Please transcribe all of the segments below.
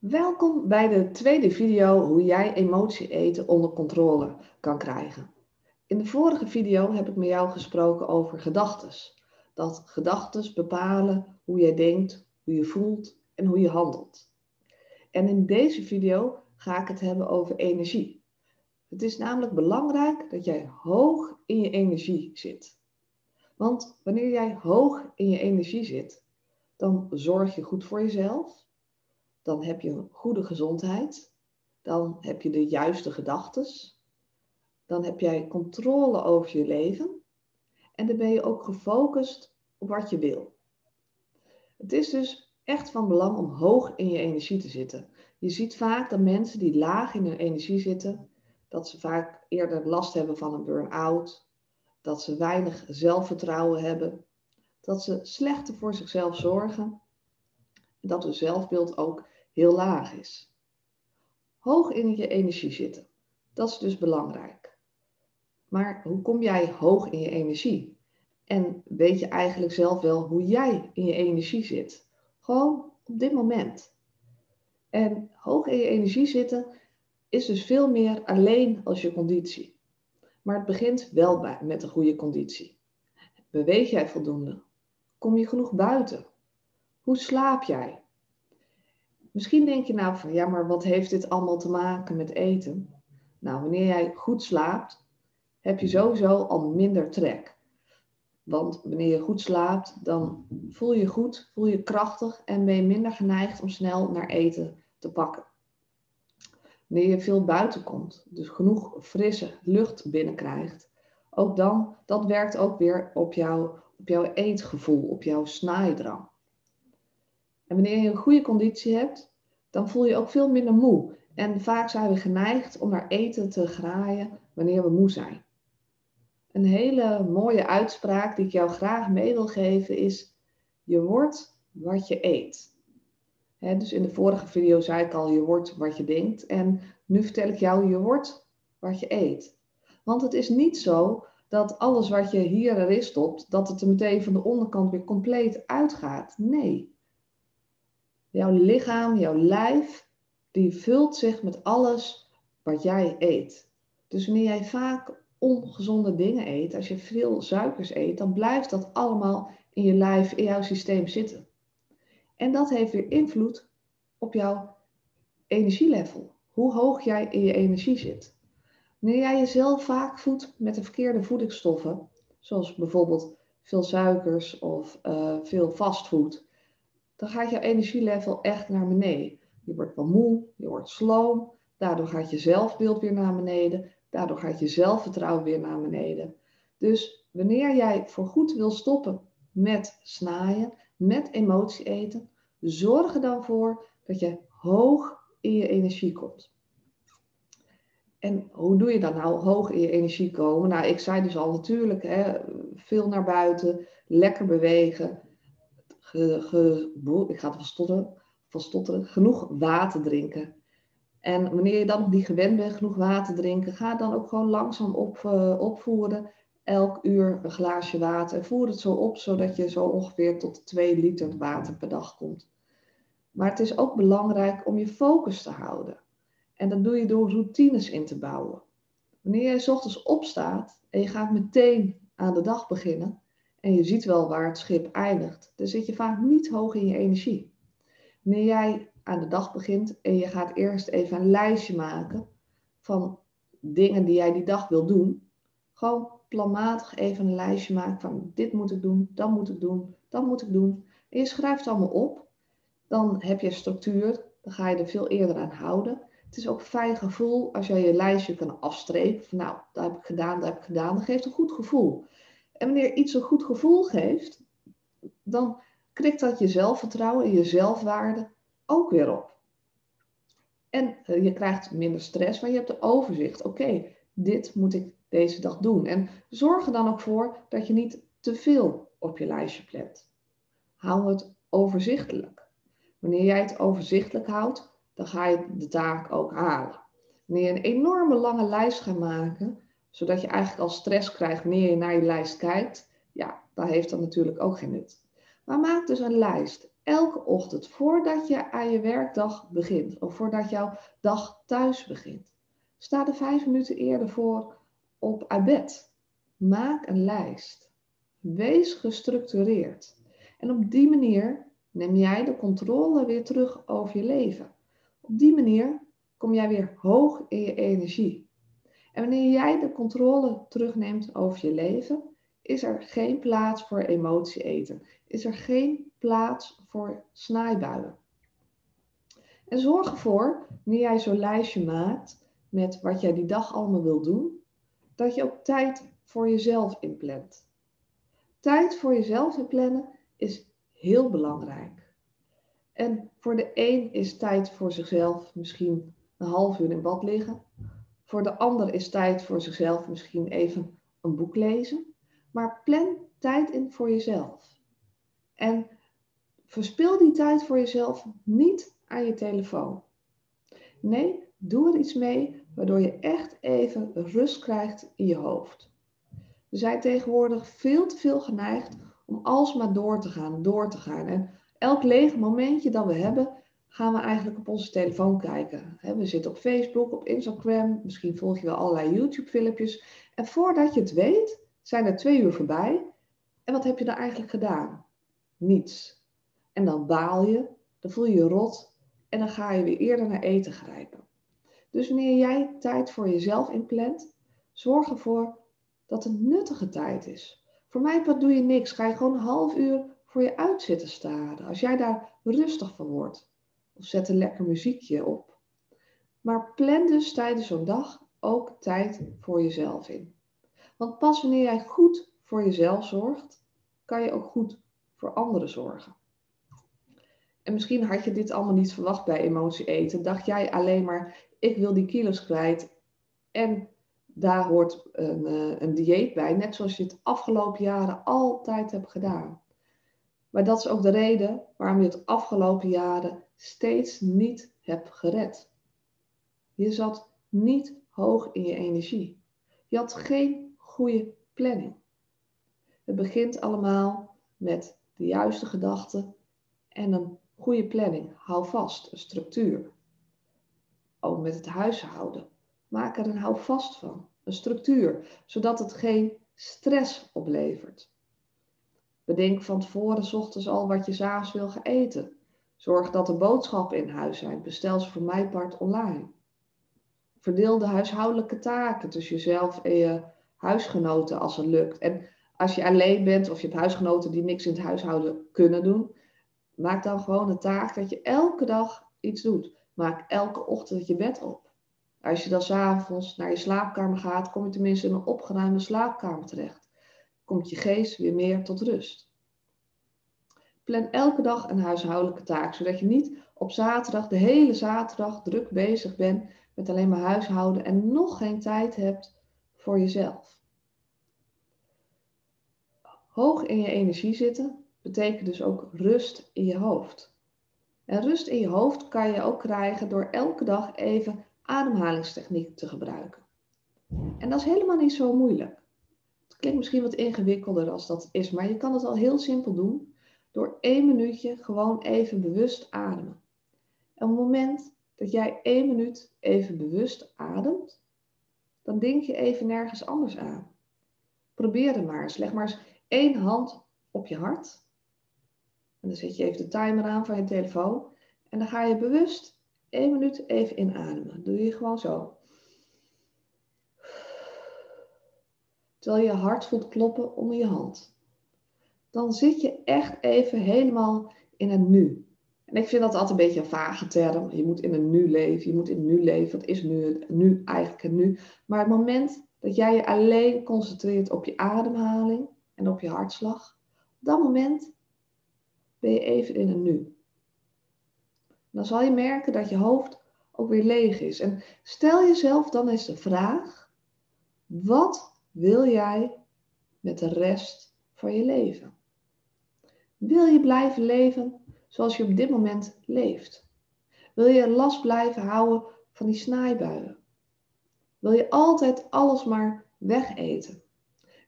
Welkom bij de tweede video hoe jij emotie eten onder controle kan krijgen. In de vorige video heb ik met jou gesproken over gedachtes. Dat gedachtes bepalen hoe jij denkt, hoe je voelt en hoe je handelt. En in deze video ga ik het hebben over energie. Het is namelijk belangrijk dat jij hoog in je energie zit. Want wanneer jij hoog in je energie zit, dan zorg je goed voor jezelf dan heb je goede gezondheid, dan heb je de juiste gedachten, dan heb jij controle over je leven en dan ben je ook gefocust op wat je wil. Het is dus echt van belang om hoog in je energie te zitten. Je ziet vaak dat mensen die laag in hun energie zitten, dat ze vaak eerder last hebben van een burn-out, dat ze weinig zelfvertrouwen hebben, dat ze slechter voor zichzelf zorgen, dat hun zelfbeeld ook heel laag is. Hoog in je energie zitten, dat is dus belangrijk. Maar hoe kom jij hoog in je energie? En weet je eigenlijk zelf wel hoe jij in je energie zit? Gewoon op dit moment. En hoog in je energie zitten is dus veel meer alleen als je conditie. Maar het begint wel bij, met een goede conditie. Beweeg jij voldoende? Kom je genoeg buiten? Hoe slaap jij? Misschien denk je nou van ja, maar wat heeft dit allemaal te maken met eten? Nou, wanneer jij goed slaapt, heb je sowieso al minder trek. Want wanneer je goed slaapt, dan voel je goed, voel je krachtig en ben je minder geneigd om snel naar eten te pakken. Wanneer je veel buiten komt, dus genoeg frisse lucht binnenkrijgt, ook dan, dat werkt ook weer op, jou, op jouw eetgevoel, op jouw snaaidrang. En wanneer je een goede conditie hebt, dan voel je ook veel minder moe. En vaak zijn we geneigd om naar eten te graaien wanneer we moe zijn. Een hele mooie uitspraak die ik jou graag mee wil geven is: je wordt wat je eet. dus in de vorige video zei ik al: je wordt wat je denkt. En nu vertel ik jou: je wordt wat je eet. Want het is niet zo dat alles wat je hier erin stopt, dat het er meteen van de onderkant weer compleet uitgaat. Nee. Jouw lichaam, jouw lijf, die vult zich met alles wat jij eet. Dus wanneer jij vaak ongezonde dingen eet, als je veel suikers eet, dan blijft dat allemaal in je lijf, in jouw systeem zitten. En dat heeft weer invloed op jouw energielevel. Hoe hoog jij in je energie zit. Wanneer jij jezelf vaak voedt met de verkeerde voedingsstoffen, zoals bijvoorbeeld veel suikers of uh, veel fastfood, dan gaat jouw energielevel echt naar beneden. Je wordt wel moe, je wordt sloom, daardoor gaat je zelfbeeld weer naar beneden, daardoor gaat je zelfvertrouwen weer naar beneden. Dus wanneer jij voorgoed wil stoppen met snaaien, met emotie eten, zorg er dan voor dat je hoog in je energie komt. En hoe doe je dat nou, hoog in je energie komen? Nou, ik zei dus al natuurlijk, hè, veel naar buiten, lekker bewegen, ik ga het van stotteren, van stotteren, genoeg water drinken. En wanneer je dan niet gewend bent genoeg water drinken, ga dan ook gewoon langzaam op, uh, opvoeren. Elk uur een glaasje water. En voer het zo op, zodat je zo ongeveer tot 2 liter water per dag komt. Maar het is ook belangrijk om je focus te houden. En dat doe je door routines in te bouwen. Wanneer je s ochtends opstaat en je gaat meteen aan de dag beginnen, en je ziet wel waar het schip eindigt, dan zit je vaak niet hoog in je energie. Wanneer jij aan de dag begint en je gaat eerst even een lijstje maken van dingen die jij die dag wil doen, gewoon planmatig even een lijstje maken van dit moet ik doen, dat moet ik doen, dat moet ik doen. En je schrijft het allemaal op, dan heb je structuur, dan ga je er veel eerder aan houden. Het is ook fijn gevoel als jij je lijstje kan afstrepen. Van nou, dat heb ik gedaan, dat heb ik gedaan. Dat geeft een goed gevoel. En wanneer iets een goed gevoel geeft, dan krikt dat je zelfvertrouwen en je zelfwaarde ook weer op. En eh, je krijgt minder stress, maar je hebt de overzicht. Oké, dit moet ik deze dag doen. En zorg er dan ook voor dat je niet te veel op je lijstje plant. Hou het overzichtelijk. Wanneer jij het overzichtelijk houdt, dan ga je de taak ook halen. Wanneer je een enorme lange lijst gaat maken, zodat je eigenlijk al stress krijgt wanneer je naar je lijst kijkt. Ja, daar heeft dat natuurlijk ook geen nut. Maar maak dus een lijst. elke ochtend, voordat je aan je werkdag begint, of voordat jouw dag thuis begint, sta er vijf minuten eerder voor op uit bed. Maak een lijst. Wees gestructureerd. En op die manier neem jij de controle weer terug over je leven. Op die manier kom jij weer hoog in je energie. En wanneer jij de controle terugneemt over je leven, is er geen plaats voor emotie eten. Is er geen plaats voor snaaibuien. En zorg ervoor, wanneer jij zo'n lijstje maakt met wat jij die dag allemaal wil doen, dat je ook tijd voor jezelf inplant. Tijd voor jezelf inplannen is heel belangrijk. En voor de een is tijd voor zichzelf misschien een half uur in bad liggen. Voor de ander is tijd voor zichzelf misschien even een boek lezen. Maar plan tijd in voor jezelf. En verspil die tijd voor jezelf niet aan je telefoon. Nee, doe er iets mee waardoor je echt even rust krijgt in je hoofd. We zijn tegenwoordig veel te veel geneigd om alsmaar door te gaan, door te gaan. En elk leeg momentje dat we hebben, gaan we eigenlijk op onze telefoon kijken. We zitten op Facebook, op Instagram, misschien volg je wel allerlei YouTube-filmpjes. En voordat je het weet, zijn er twee uur voorbij. En wat heb je dan eigenlijk gedaan? Niets. En dan baal je, dan voel je je rot en dan ga je weer eerder naar eten grijpen. Dus wanneer jij tijd voor jezelf inplant, zorg ervoor dat het nuttige tijd is. Voor mij doe je niks. Ga je gewoon een half uur voor je uit zitten staren. Als jij daar rustig van wordt. Of zet een lekker muziekje op. Maar plan dus tijdens zo'n dag ook tijd voor jezelf in. Want pas wanneer jij goed voor jezelf zorgt, kan je ook goed voor anderen zorgen. En misschien had je dit allemaal niet verwacht bij emotie eten. Dacht jij alleen maar, ik wil die kilo's kwijt. En daar hoort een, eh, een dieet bij, net zoals je het afgelopen jaren altijd hebt gedaan. Maar dat is ook de reden waarom je het afgelopen jaren steeds niet hebt gered. Je zat niet hoog in je energie. Je had geen goede planning. Het begint allemaal met de juiste gedachten en een goede planning. Hou vast, een structuur. Ook met het huishouden. Maak er een houvast van, een structuur, zodat het geen stress oplevert. Bedenk van tevoren s ochtends al wat je s'avonds wil gaan eten. Zorg dat er boodschappen in huis zijn. Bestel ze voor mij part online. Verdeel de huishoudelijke taken tussen jezelf en je huisgenoten als het lukt. En als je alleen bent of je hebt huisgenoten die niks in het huishouden kunnen doen, maak dan gewoon de taak dat je elke dag iets doet. Maak elke ochtend je bed op. Als je dan s'avonds naar je slaapkamer gaat, kom je tenminste in een opgeruimde slaapkamer terecht. Komt je geest weer meer tot rust. Plan elke dag een huishoudelijke taak, zodat je niet op zaterdag, de hele zaterdag, druk bezig bent met alleen maar huishouden en nog geen tijd hebt voor jezelf. Hoog in je energie zitten betekent dus ook rust in je hoofd. En rust in je hoofd kan je ook krijgen door elke dag even ademhalingstechniek te gebruiken. En dat is helemaal niet zo moeilijk. Klinkt misschien wat ingewikkelder als dat is, maar je kan het al heel simpel doen door één minuutje gewoon even bewust ademen. En op het moment dat jij één minuut even bewust ademt, dan denk je even nergens anders aan. Probeer het maar eens. Leg maar eens één hand op je hart. En dan zet je even de timer aan van je telefoon. En dan ga je bewust één minuut even inademen. Doe je gewoon zo. Terwijl je hart voelt kloppen onder je hand. Dan zit je echt even helemaal in het nu. En ik vind dat altijd een beetje een vage term. Je moet in het nu leven. Je moet in het nu leven. Wat is nu, nu eigenlijk het nu? Maar het moment dat jij je alleen concentreert op je ademhaling en op je hartslag. Op dat moment ben je even in het nu dan zal je merken dat je hoofd ook weer leeg is. En stel jezelf dan eens de vraag: wat wil jij met de rest van je leven? Wil je blijven leven zoals je op dit moment leeft? Wil je last blijven houden van die snaaibuien? Wil je altijd alles maar wegeten?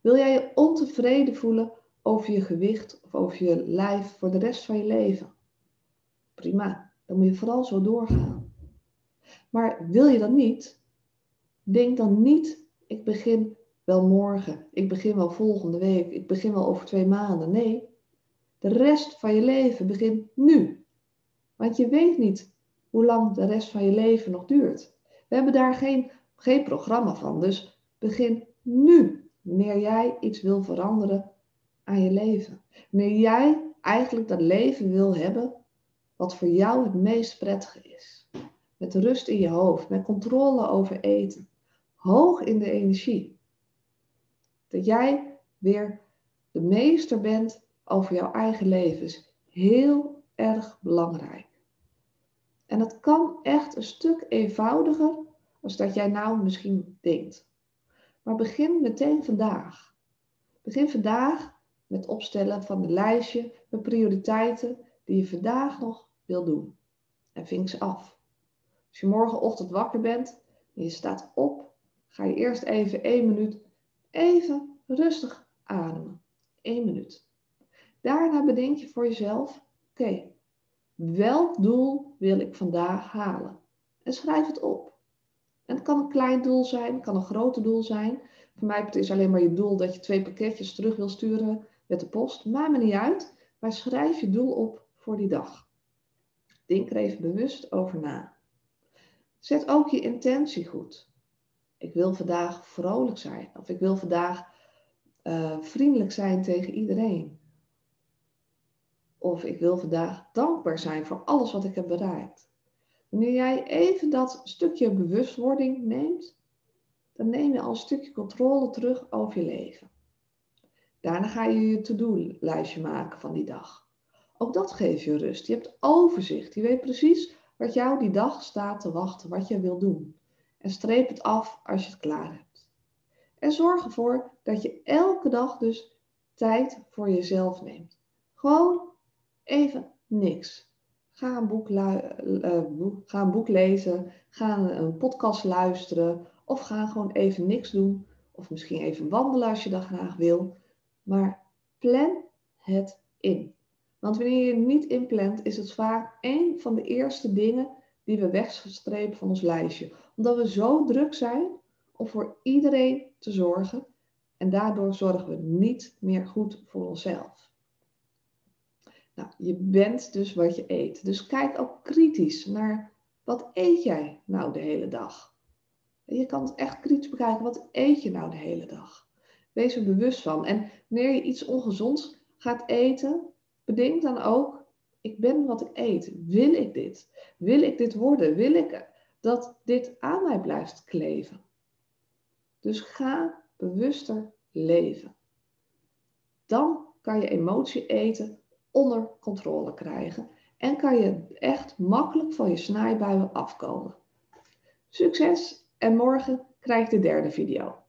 Wil jij je ontevreden voelen over je gewicht of over je lijf voor de rest van je leven? Prima, dan moet je vooral zo doorgaan. Maar wil je dat niet? Denk dan niet, ik begin wel morgen, ik begin wel volgende week, ik begin wel over twee maanden. Nee, de rest van je leven begint nu. Want je weet niet hoe lang de rest van je leven nog duurt. We hebben daar geen, geen programma van, dus begin nu. Wanneer jij iets wil veranderen aan je leven. Wanneer jij eigenlijk dat leven wil hebben wat voor jou het meest prettige is. Met rust in je hoofd, met controle over eten. Hoog in de energie. Dat jij weer de meester bent over jouw eigen leven is heel erg belangrijk. En dat kan echt een stuk eenvoudiger als dat jij nou misschien denkt. Maar begin meteen vandaag. Begin vandaag met opstellen van een lijstje met prioriteiten die je vandaag nog wil doen. En vink ze af. Als je morgenochtend wakker bent en je staat op, ga je eerst even één minuut even rustig ademen. Eén minuut. Daarna bedenk je voor jezelf, oké, welk doel wil ik vandaag halen? En schrijf het op. En het kan een klein doel zijn, het kan een groot doel zijn. Voor mij is alleen maar je doel dat je twee pakketjes terug wil sturen met de post. Maakt me niet uit, maar schrijf je doel op voor die dag. Denk er even bewust over na. Zet ook je intentie goed. Ik wil vandaag vrolijk zijn. Of ik wil vandaag uh, vriendelijk zijn tegen iedereen. Of ik wil vandaag dankbaar zijn voor alles wat ik heb bereikt. Wanneer jij even dat stukje bewustwording neemt, dan neem je al een stukje controle terug over je leven. Daarna ga je je to-do-lijstje maken van die dag. Ook dat geeft je rust. Je hebt overzicht. Je weet precies wat jou die dag staat te wachten, wat je wil doen. En streep het af als je het klaar hebt. En zorg ervoor dat je elke dag dus tijd voor jezelf neemt. Gewoon even niks. Ga een boek, uh, ga een boek lezen, ga een podcast luisteren of ga gewoon even niks doen. Of misschien even wandelen als je dat graag wil. Maar plan het in. Want wanneer je niet inplant, is het vaak een van de eerste dingen die we wegstrepen van ons lijstje. Omdat we zo druk zijn om voor iedereen te zorgen. En daardoor zorgen we niet meer goed voor onszelf. Nou, je bent dus wat je eet. Dus kijk ook kritisch naar wat eet jij nou de hele dag. Je kan het echt kritisch bekijken. Wat eet je nou de hele dag? Wees er bewust van. En wanneer je iets ongezonds gaat eten, bedenk dan ook: ik ben wat ik eet. Wil ik dit? Wil ik dit worden? Wil ik dat dit aan mij blijft kleven? Dus ga bewuster leven. Dan kan je emotie eten onder controle krijgen en kan je echt makkelijk van je snijbuien afkomen. Succes en morgen krijg je de derde video.